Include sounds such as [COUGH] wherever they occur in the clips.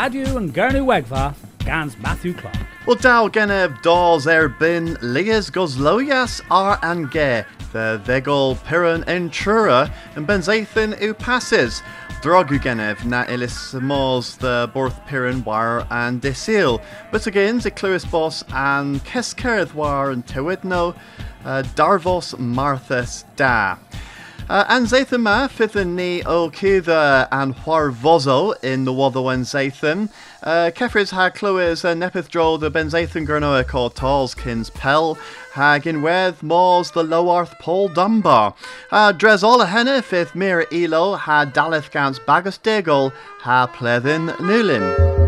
Radio and Gernu Wegva, Gans Matthew Clark. Well, Dow Genev Dawes Erbin, Lias Gosloyas Ar Ange, the Vegol Piran Entrura, and Benzathan Upasses. Drogu Genev na Elis Mos the Borth Piran War and Desil. But again, the Cluis Boss and Keskerth War and Tewidno, uh, Darvos Marthas Da. Uh, an Zathan ma fyddwn ni o cydda an in the waddo an Zathan. Uh, Kefris ha clywys uh, nepeth dro the ben Zathan gyrno e co tals kins pel. Ha ginwedd mors the lowarth Paul Dunbar. Uh, dres all a henne fydd mir ilo ha daleth gans bagus degol ha plethyn nulin.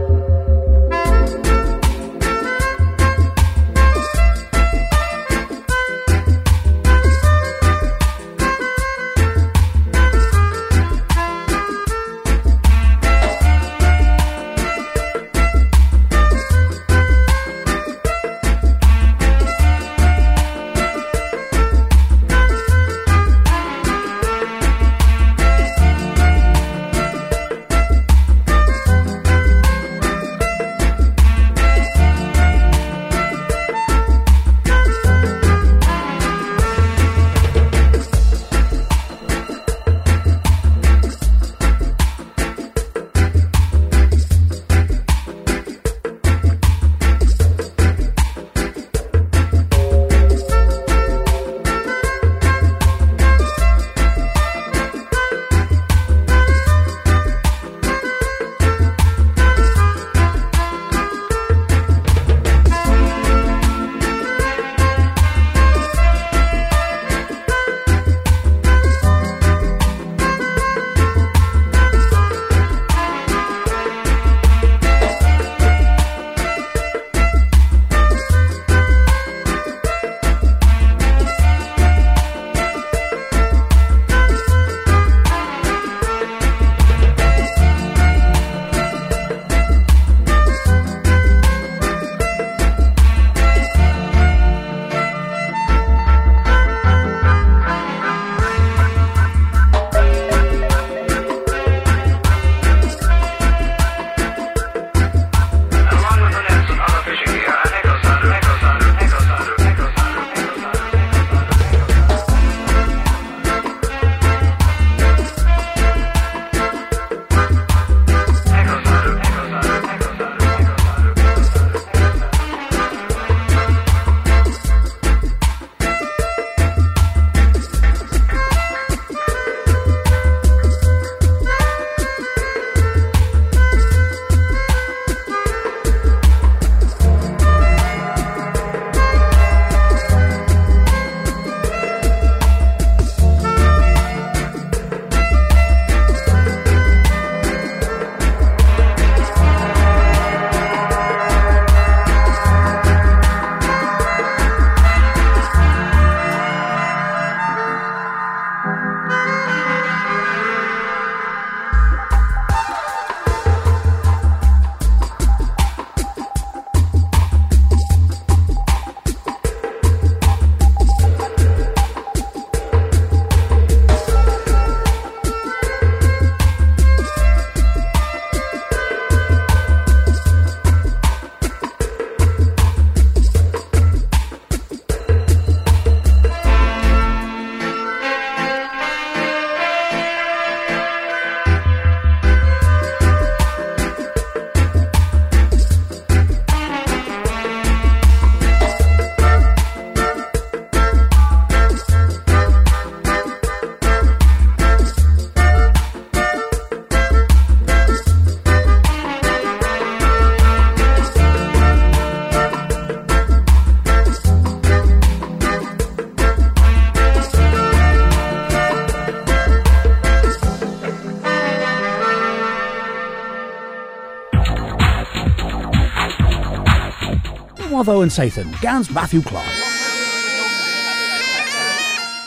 And Sathan, Gans Matthew Clark.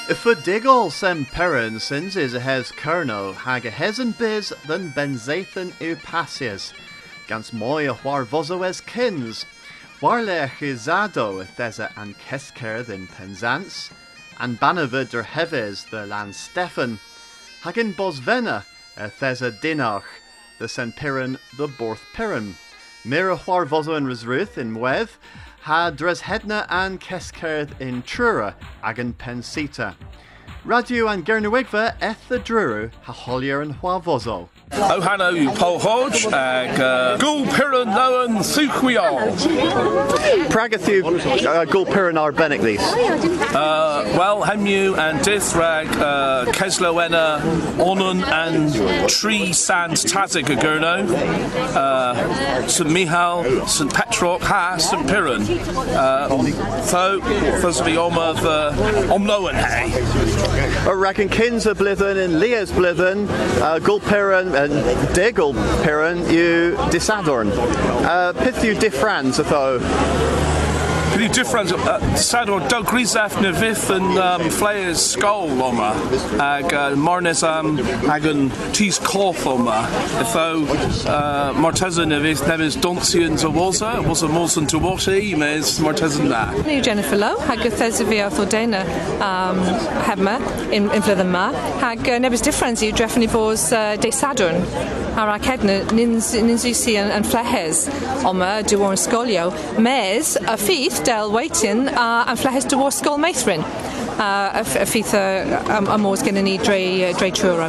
If a diggle sem perin sins is a hes kerno, hag a hes and biz than benzathan upasias, gans moya war vozo es kins, warle chizado thesa an kesker than penzance, and banavid der heves the land Stefan, hagin bosvena a thesa dinach, the sen piran the borth piran. Mira war vozo in Rizruth in Mweth, ha dres hedna an keskerd in Trura agan pensita. Radio and Gernewigva eth the Druru ha and vozo. O hanno yw Paul Hodge ag uh, Gwl Piran Lowen Suchwiol. Pragathu uh, gul piran arbenig these. Uh, well, hemu and dith rag uh, Keslowena Onun and Tree Sand Tazik Agurno. Uh, St Mihal, St Petroc Ha, St Piran. Uh, so, first of Oma the Omlowen Hay. Ragan Kins a blithen and Leah's blithen, uh, gul piran degul piran you disadorn. Uh, you diffrans atho. Pretty different. Uh, Sador Doug Grisaf Nevith and um, Flayers Skull Oma. Ag uh, Marnesam Agan Cheese Corf Oma. Itho uh, Marteza Nevith Nevis Doncians a Waza. Was a Molson to Washi. Mes Martezan da. Nu Jennifer Lowe, hag yddes fi a ddena um, hebma in, in flwyddyn yma, hag uh, nebys difference i drefn i fos uh, de Sadwrn ar ac edna nins, nins usi yn, yn flehes oma dywor sgolio, mes y ffith del weitin uh, yn flehes dywor sgol meithrin. Uh, y, f- y ffith y, y, y mors gen ni dre, uh, dre trwra.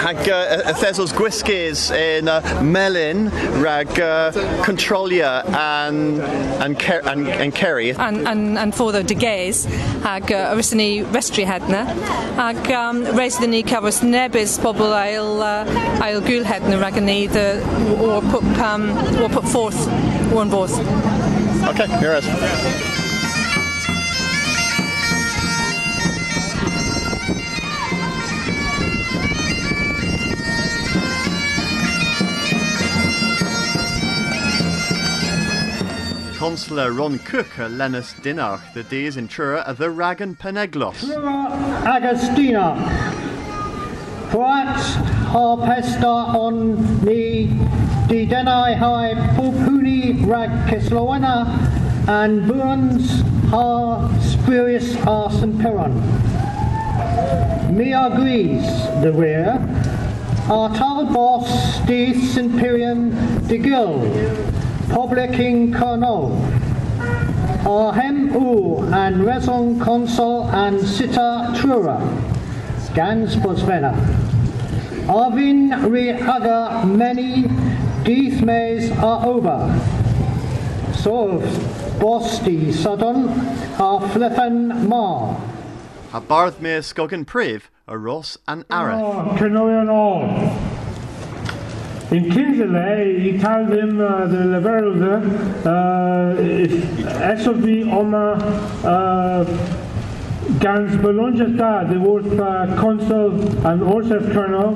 Hag uh, y thesels gwisgys in uh, melyn rag uh, controlia and and ker and, and Kerry. yn, yn, yn ffordd o dygais ac uh, yrwys ni restri hedna ac um, reis ydyn ni cafos nebys pobl ail, uh, ail gwyl hedna rag yn neud uh, o'r pwp, um, o'r pwp fforth o'r fodd. Okay, here it is. Consular Ron Cook a Lenus Dinarch, the days in Trura a the Ragan Peneglos. Agostina. Quat harpesta on ni di denai hai pupuni rag and burns har spurious arson peron. Me agrees the rear. Our tal boss de Imperium de Gil. Public King Colonel. Arhem U and Rezon Consul and Sita Trura. Gans Bosvena. Arvin Rihaga many Deeth Mays are over. So Bosti Sudden are Fliffen Mar. A Barth me Skogan Priv, a Ross and Areth. Oh, cynolion all. In Kinsley, he tal ddim uh, the Leverelde, uh, SOV oma uh, gans belonges da, the word uh, consul and also colonel,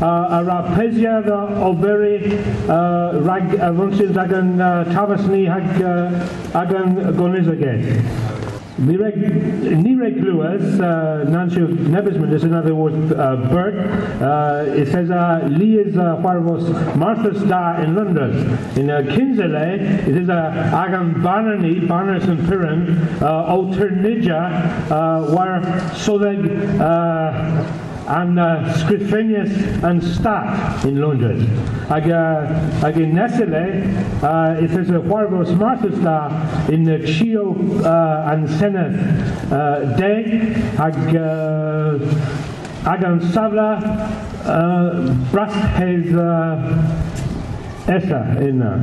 uh, a rapezia da oberi uh, rag avonsil agan uh, tavasni hag uh, agan gonizage. Ni reg, ni reg gluas, uh, Nancio Nebisman is another word, uh, Bert. Uh, it says, Li is uh, Huarvos Martha Star in London. In Kinzele, it is Agam Banani, Banas and Piran, Alternija, war Soleg, uh, and uh, and Stat in Londres. Ag, uh, ag in Nesile, uh, it says a Huarvos Marthas in the Chio uh, and Seneth uh, De, ag, uh, ag an Savla, uh, Brast hes uh, Essa in uh,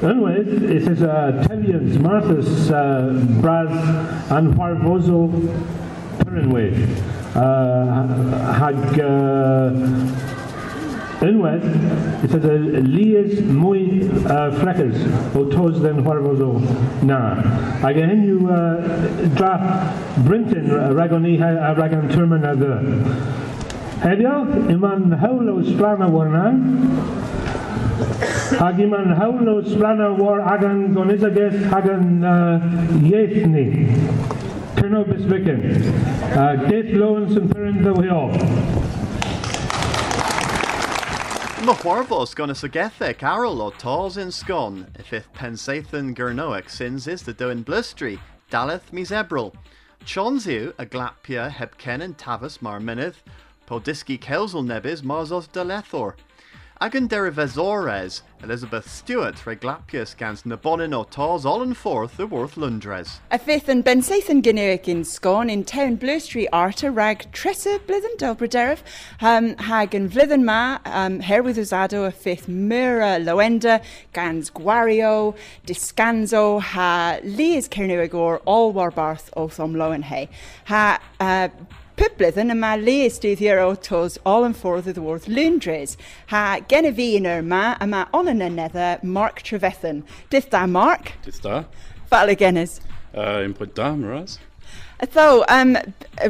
Unwith, it says uh, Tevians, Marthas, uh, Braz, and Huarvozo Pirinway. Uh, hag uh, it says uh, Lias mwy uh, fleckers o tos den Huarvozo na. Hag a hyn yw uh, dra Brinton uh, ragoni a ragan turman a dy. Heddiw, iman hawl o splana warna, Hag iman hawl o splana war agan gonizages hagan uh, yethni. Colonel Bisvicken. Uh, Death Lawrence and Perrin the Hill. Mahwarvos gonna sagethe Carol o Tars in Scon, if if Pensathan Gurnoic sins is the doin blustry, Daleth mis Ebril. Chonziu a Glapia Hebken and Tavis mar Minith, Podiski Kelsel Nebis Marzos Delethor. Agan derivesores, Elizabeth Stewart reglapius gans nabonin o tars all and forth the worth Lundres. A fifth and Ben Sathan Ginnuic in Scone in Town Blue Street Arta rag Tressa Blithen Delbrederiff um, hag and Vlithen Ma um, a fifth Mura Loenda gans Guario Discanzo ha Lees Kernuigor all war barth o Thom Lowenhay ha uh, Publyddyn yma le ystudio'r o tos all yn ffordd y ddwrdd Lundres. Ha gen i fi yn yr yma, yma on yn enedda Mark Trefethan. Dith da, Mark? Dith da. Fal y genys. Uh, yn pwynt da, Maraz. Tho, um,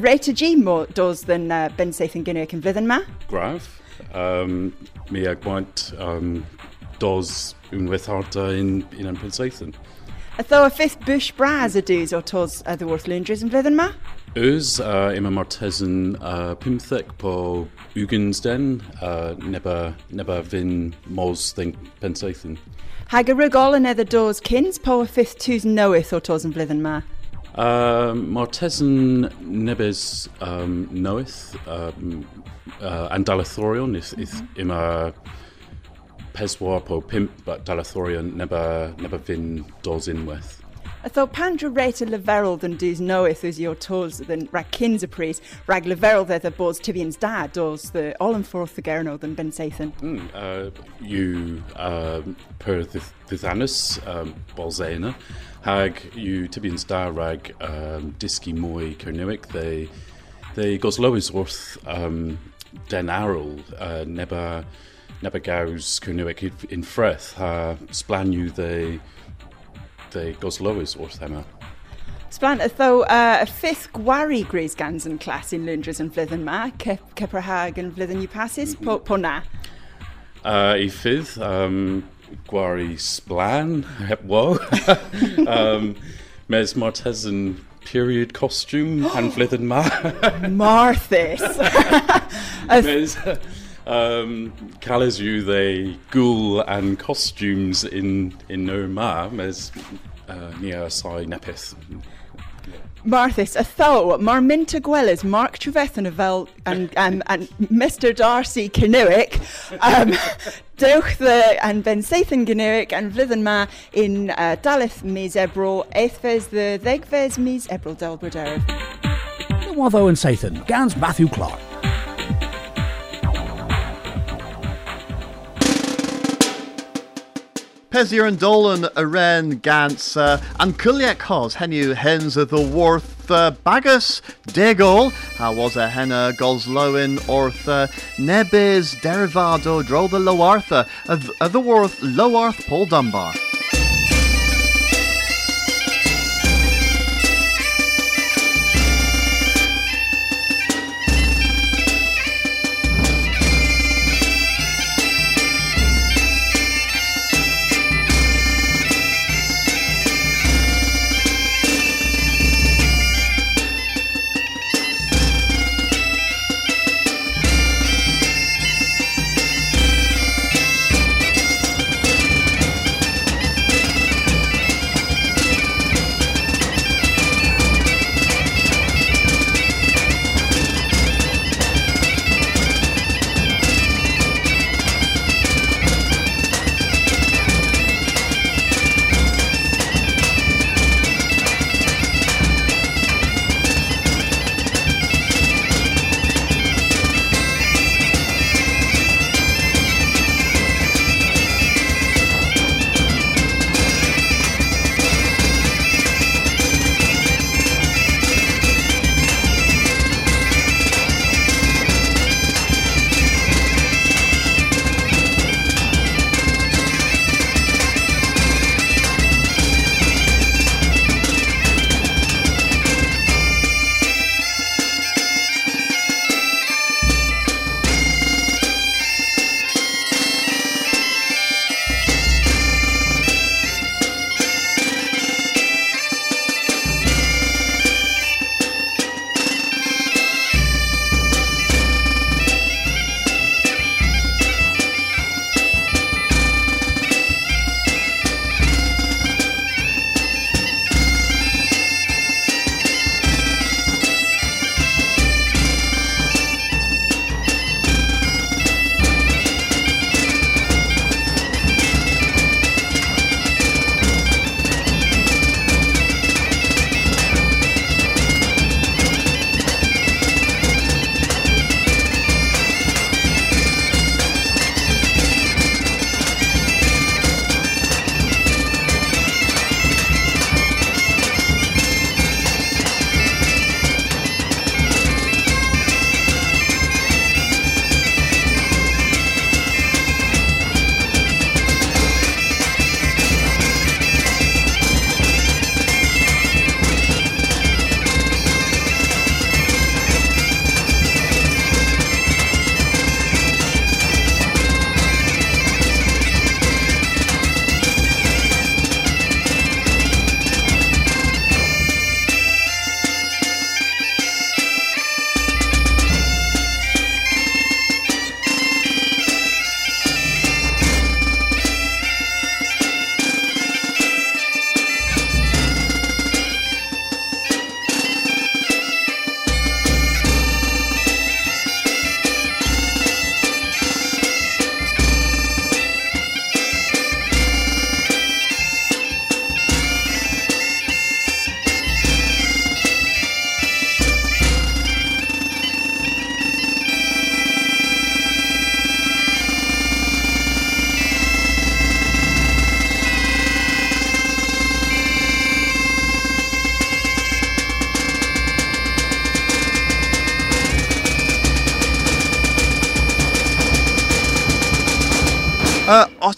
reit y G mo dos ddyn uh, Ben Seith yn gynnu ac yn flyddyn ma? Graf. Um, mi ag bwynt um, dos unwaith harta in, in yn Pensaethyn. Tho, a fifth bush bras y dws o tos y ddwrdd Lundres yn flyddyn ma? Eus uh, ima martezen uh, pimthek po Ugensden uh, neba neba vin mos think pensaethan. Hag y rygol yn edrych dos cyns po y ffith tŵs nowith o tos blwyddyn ma? Uh, martezen nebes um, knoweth um, uh, and dalathorion is, is ima peswar po pimp but dalathorion neba neba vin dos inweth. Tho pandra dyn dys noeth ys your tos dyn rag cyns y pris, rag ddedd y bos tibians da dos the all y gerno dyn Ben Seithan. Mm, uh, you um, per ddithanus um, bolzena hag you tibians da rag um, disgi mwy Cernewic they they gos lowis wrth um, den arol uh, neba neba gaws Cernewic in freth ha they they gos lowis wrth hema. Sblant, tho uh, y ffith gwari Grace Gans yn clas in Lundres yn flyddyn ma, Ceprahag yn flyddyn you passes, mm -hmm. po, po na? Uh, I ffydd, um, gwari sblan, hep wo. [LAUGHS] um, mes Martez yn period costume [GASPS] and flyddyn ma. Marthis! [LAUGHS] mes, um, Calles you they ghoul and costumes in in no ma as uh, near sai nepith. Marthis, a tho, mar mynta gwelys Mark Trevethan y fel and, um, and Mr Darcy Cynewic, um, dewch the and Ben Sathan Cynewic and flyddyn ma in uh, Dalith mis Ebro, eithfes the ddegfes mis Ebro Delbryderf. Watho and Sathan, Gans Matthew Clark. Pezir and Dolan Aren Gans uh, and Kuliak Hos Henu Hens of the Worth uh, Bagus Degol was a Henna Gosloin Orth uh, Nebes Derivado Dro the Loartha of the Worth Loarth Paul Dunbar.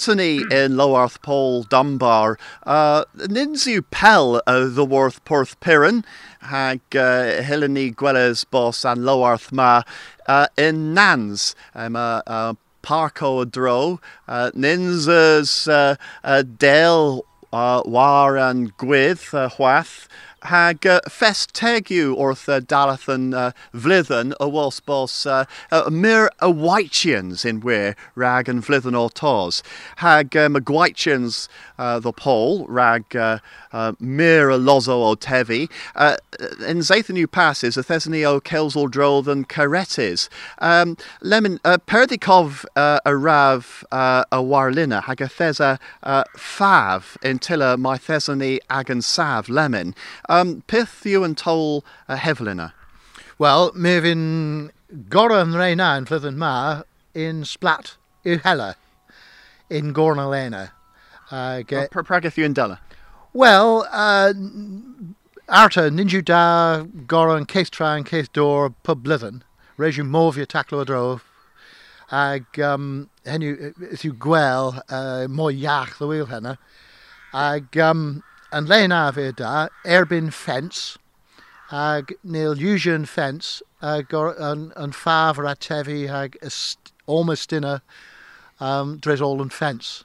In Lowarth Paul Dunbar, uh, Ninzu Pell uh, the Worth Porth Piran, hag uh, Hilany Gwelles Boss and Lowarth Ma uh, in Nans. Um, uh, uh, Parco Dro, uh, Ninza's uh, uh, uh, War and Gwith, uh, Hwath, hag uh, fest tegu wrth uh, dalath yn uh, flyddyn y wals bos uh, uh, myr y wir rag yn flyddyn o tos. Hag um, uh, the pole rag uh, uh, myr y lozo o tefi. Uh, yw passes y thesni o Kelsol drodd yn caretis. Um, lemon, uh, perdikof uh, y raf uh, y warlina hag y thesa uh, faf in tila thesni ag yn saf lemon. Um, pith yw yn tol uh, heflina? Wel, mi fi'n gorau yn reina yn fflyddyn ma in splat hela in gorna lena. Ag, Uh, Prageth yw yn dela? Wel, uh, arta, ninju da gorau yn ceith tra yn ceith dor pub blyddyn. Reis yw mofio taclo dro. Ag um, hynny yw yw gwel uh, mwy iach ddwyl hynna. Ag um, yn le na fe da, erbyn ffens, ag nil usion ffens, ag yn, yn ffaf ar atefu ag omystyna um, dresol yn ffens.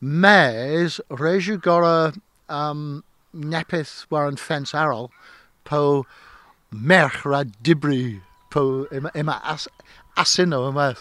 Mes, reisiw gora um, nepeth war yn ffens arol, po merch ra dibri, po yma, yma as, asino yma,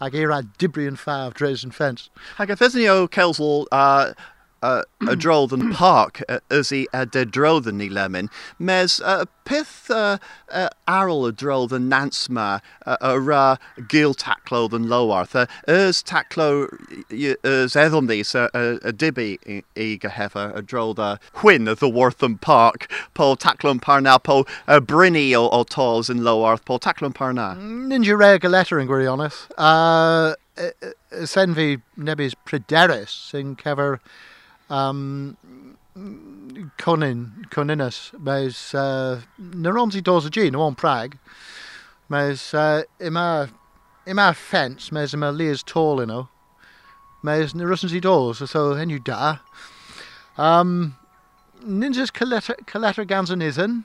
ag e ra dibri yn ffaf dres yn ffens. Hag a thesni o Celsel, uh, uh, y drodd yn parc uh, ys i a de drodd yn ni lemon. Mes uh, pith uh, uh, arol y drodd yn nans ma uh, y ra gil taclo yn lowarth. Uh, ys taclo y- ys eddol ni so, uh, y dibi i, i gyhefa y drodd uh, hwyn y Ddywortham Park po taclo yn parna po uh, bryni o, o tos yn lowarth po taclo yn parna. Ninja reg a letter yn gwirionedd. Uh, sen fi nebys pryderus sy'n cefer um, Conin, Coninus, mae'n uh, Neronsi dos y gyn, o'n Prag, mae'n uh, yma, yma ffens, mae'n yma Lears tall yno, mae'n Neronsi dos, so hyn yw da. Um, Ninjas Coletta Gans yn iddyn,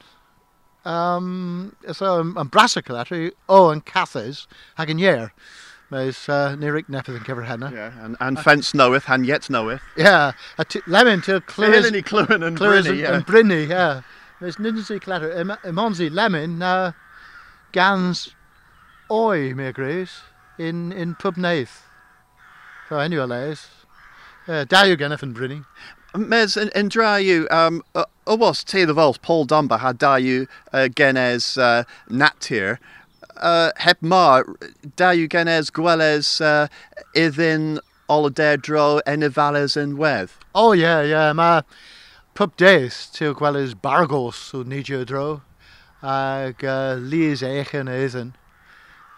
um, so yn Brasa Coletta, o, yn Cathys, ac yn Ier. Mes uh, Nirik nepeth cyfer hynna. Yeah, and, and fence knoweth, and yet knoweth. Yeah, a t- lemon. Clywys Clywyn and Bryni, and, yeah. and Bryni, yeah. There's Ninsi Clatter. Imonsi lemon, uh, gans oi, me agrees, in, in pub nath. So anyway, les. Uh, da yw gennych yn Bryni. Mes, yn dra yw, um, y y was the vols, Paul Dunbar had da yw uh, genes uh, natur. uh, heb mar, da yw genes gweles uh, iddyn olodedro enfales yn wedd? O oh, ie, yeah, ie. Yeah. Mae pub days til gweles bargos o nidio dro Ag uh, lys eich yn iddyn.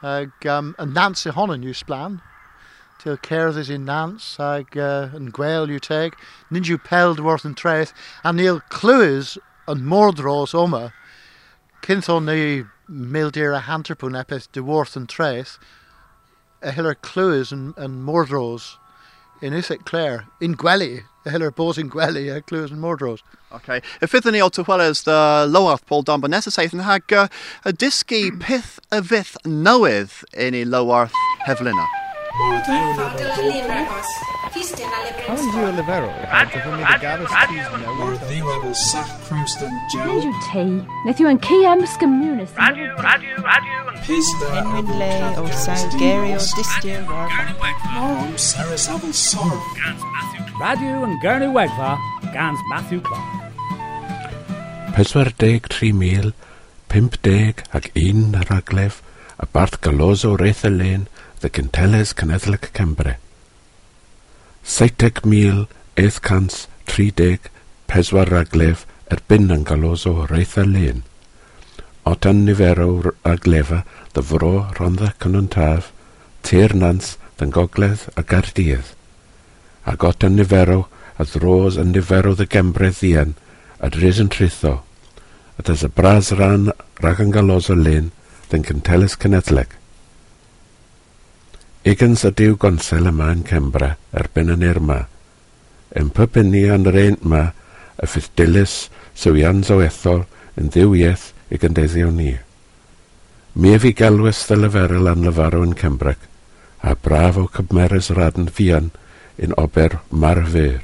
Ac um, yn nans i honyn yw sblan. Ti'n cerdded i'n nans ac uh, yn gweld yw teg. Nid yw peld worth yn treth a ni'n clywys yn mordros oma. Cynthon ni mildir a hanterpwn epeth dywrth yn tres, a hyler clywys yn, yn mordros in Isaac Clare, in Gwely, a hyler bos in Gwely a clywys yn mordros. Okay. Y fydd ni o tywelys dy lywarth Paul Dunbar nesaf saith yn hag uh, y disgu pith y fydd newydd yn ei lywarth How is you Olivero? Neu yw tei, naeth yw yn ceam sgymwnus. Pista yn le o sawl geri o distio Mom, Sarah Savile Sorrow. Radio yn gyrnu wegfa, gans Matthew Clark. 43,050 ac un raglef y Barth Galozo Reithelen, The Cynteles Cenedlaeth Cymru. 70 mil eithcans 30 pedwar raglef erbyn yn galos o reitha len. O dan nifer o raglefa ddyfro rondda cynnwn taf, tir nans dyn gogledd a gardydd. Ac o dan nifer o a ddros yn nifer o ddygembredd ddian a dres yn tritho, a dys y bras ran rag yn galos o len dyn cyntelis cynedleg. Egans diw gonsel yma yn Cembra erbyn yn Irma. Yn pybynu yn yr ein yma, y ffitdilys, sywian zawethol, yn ddiwiaeth i gyndeddio ni. Mi ef i galwys ddyleferol an lyfarw yn Cembrac, a braf o cymmerys radn fian yn ober marfyr.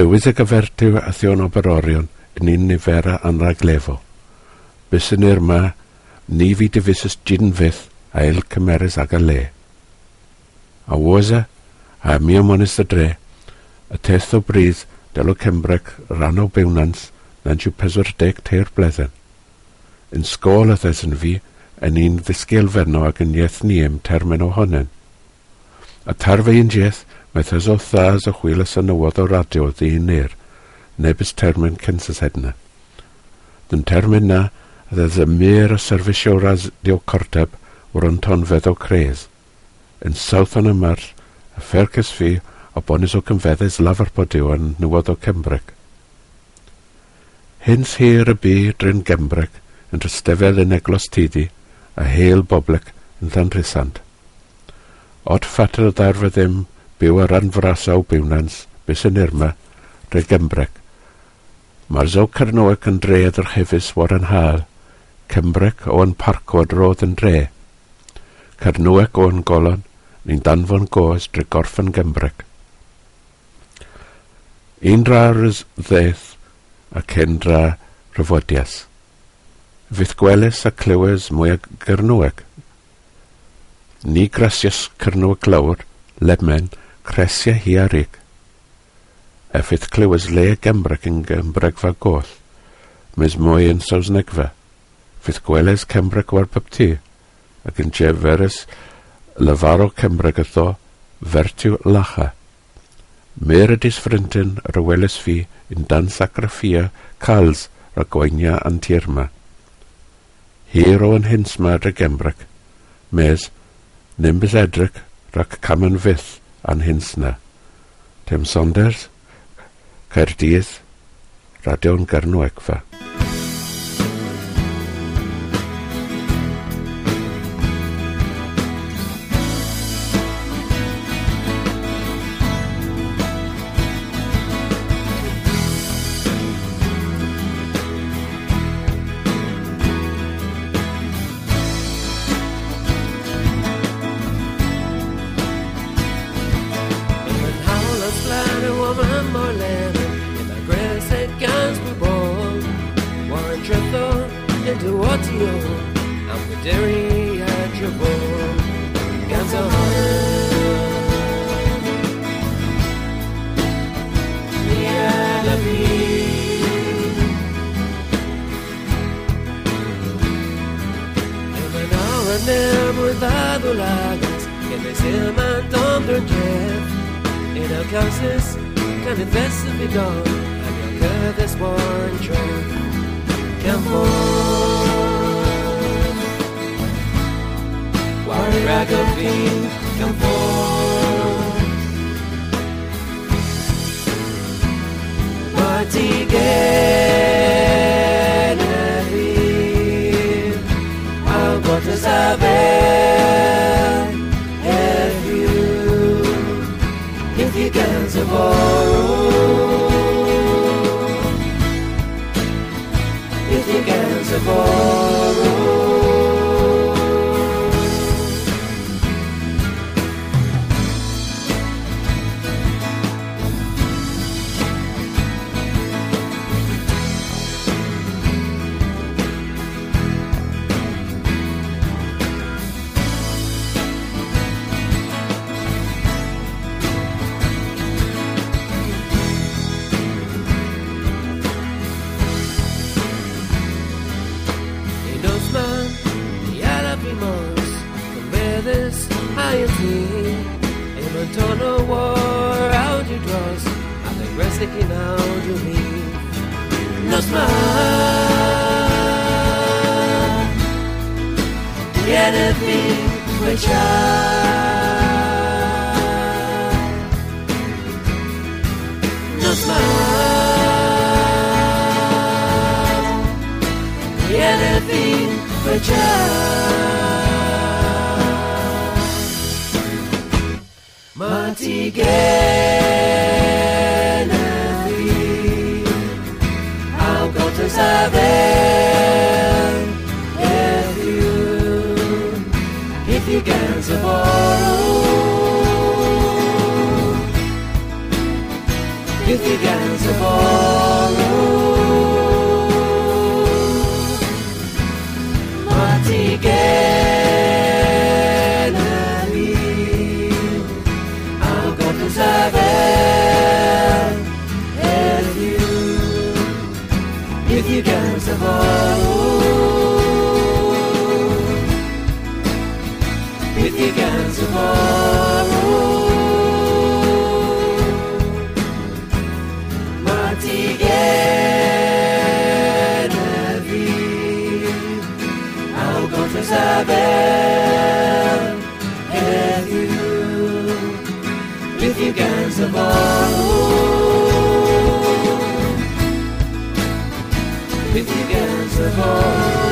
Dywydd y gyfertyw a thion oberorion yn un nifera anraglefo. Bys yn Irma, ni fi dyfusys gynfydd a el cymeres ag a le. A wosa a mi ymonis y dre, y teth o brydd del o Cymbrec ran o bewnans na'n siw peswr deg teir bledden. Yn sgôl ythes yn fi, yn un ddisgel fenno ag yn ieth ni ym termen honen. A tarfe un jeth, methes o thas o chwil y synywodd o radio ddyn neir, nebys termen cynsys hedna. Dyn termen na, a ddedd y mir o serfisio radio cordeb o'r antonfedd o cres. Yn Southon Ymar, a ffercus fi o bonus o cymfeddus lafar podyw yn nywod o Cembrec. Hyn sy'r y bu dryn Gembrec yn drystefel yn eglos tidi a heil boblec yn llanrhysant. Od ffater o ddarfa ddim byw ar anfrasa o biwnans bys yn irma drwy Gembrec. Mae'r zo Cernoec yn dre adr hefys war yn hal, Cembrec o yn parco adrodd yn dre. Carnweg o'n golon, ni'n danfon goes dre gorffen gembreg. Un rawr ddeth ac un ra ryfodias. Fydd gwelys a clywes mwy a gyrnweg. Ni grasias cyrnweg lawr, lemen, cresia hi ar rig. A fydd clywes le gembreg yn gembreg fa goll, mis mwy yn sawsnegfa. Fydd gweles cembreg war bob tir ac yn jeferus lefaro cymrygytho fertiw lacha. Mer y disfrintyn yr welys fi yn dan sacriffia cals rha gwynia yn tirma. Her o yn hinsma dy gembrach, mes nimbus edrych rhac camyn fyth an hinsna. Tim Saunders, Caerdydd, Radio'n Gernwegfa. aduladas que they still man undercare In our houses can invest in be gone And your girl this one Can fall Worry rag of bean can fall What he If you, if you can tomorrow, if you can tomorrow. If you, if you can seven if you, if you can survive, if you can survive.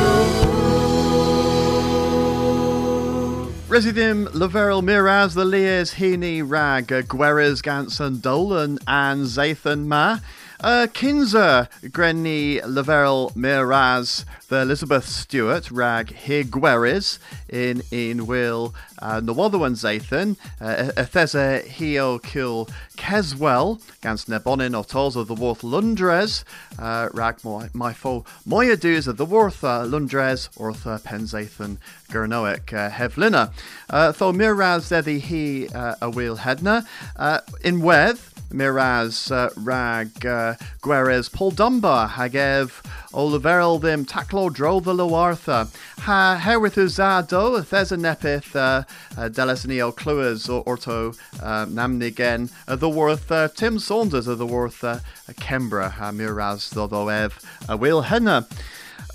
Residim, Laveril, Miraz, the Lears, Heaney, Rag, Gweras, Ganson, Dolan, and Zathan Ma. Uh, Kinzer, Grenny, Laveril, Miraz, the Elizabeth Stewart, Rag, Higueres, in in Will, uh, Nawotherwan Zathan, uh, Ethesa, Heo, Kill, Keswell, Gans Nebonin, Otos of the Worth Lundres, uh, Rag, Moya Doos of the Worth uh, Lundres, Ortha, Penzathan, Gurnoic, uh, Hevlina. Uh, Tho Miraz, Zeddy, He, uh, a Wheel Hedna, uh, in Weth, Miraz, uh, Rag, uh, Guerres, Paul Dunbar, Hagev, Oliveril, Them, Taklo, Dro, the Loartha, Ha, Herwith Uzado, Theza Nepith, uh, uh, Delis Neo, Cluas, Orto, uh, Namnigen, uh, The Worth, uh, Tim Saunders of The Worth, uh, Kembra, uh, Miraz, Dodoev, uh, Will Henna.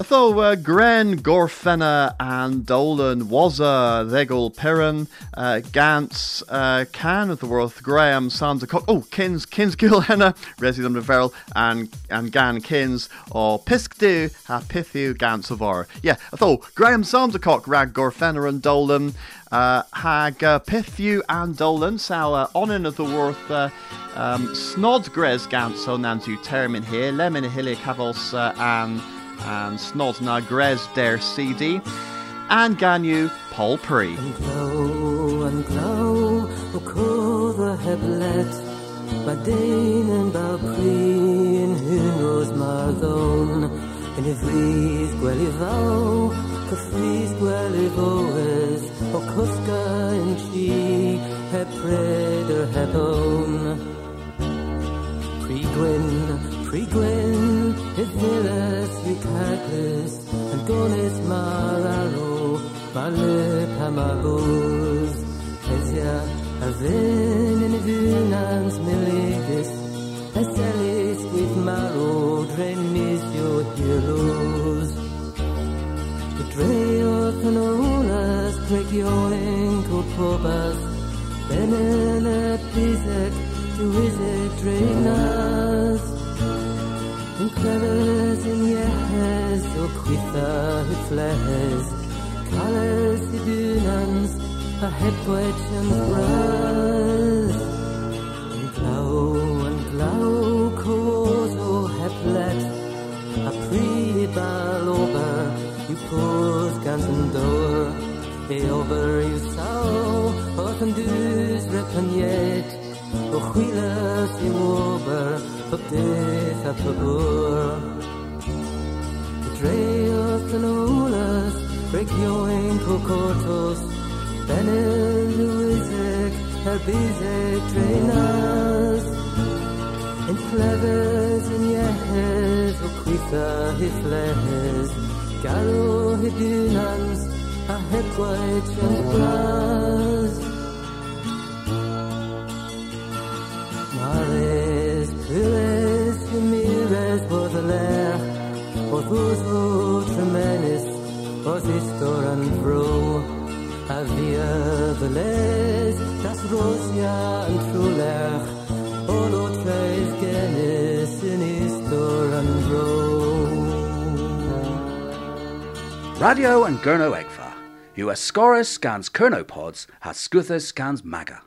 Though uh, Gren, Gorfenna, and Dolan, Wazza, Thegel, Perrin, uh, Gantz, uh, Can of the Worth, Graham, Sandercock, oh, Kins, Kins Gilhenna, [LAUGHS] Resident of Veril, and and Gan Kins, or Piskdu, Ha Pithu, Gantz of Or. Yeah, though Graham Sandercock, Rag, Gorfenna, and Dolan, uh, Hag, uh, Pithu, and Dolan, Sour, Onin of the Worth, uh, um, Snodgres, Gantz, so Nantu, Termin here, Lemin, Hilly, Cavos, uh, and and Snod na Grez der CD, and Ganu Paul Pre. Glow and glow, o cover heblet, Badein and Balpri, and who knows Marthone, and if Rees Gwelivao, Cafris Gwelivoes, o Cuska and Chi, Hepred or Hebone. Pre-Gwyn, Pre-Gwyn, Idhilas Eucaglis, and Gonis Mararo, Male Pamagos, Ezia, Avin in Vinans Miligis, Eselis with Maro, Drenis your heroes. The Dreoth and Olas, Gregio and Kotobas, Benenet Bizek, Tuizek Drenas. In clevers in yehes, o quitha hifles, colors hidunans, a hepwech and bras. and glow and glow, cozo heplet, a pre balober, you pose guns and door, e over you saw, often do's repaniet, o huilas you over, The Dreoth and Olas, break your ankle cortos, Benel Luizek, Herbizek, Drenas. In clevers in yehes, o quitha hifles, Garo hidunans, a hepwich and Bro, Avia, Veles, Das Genis. Radio and Gurno Egfa. US Scorus scans Kernopods, has Scuthus scans Maga.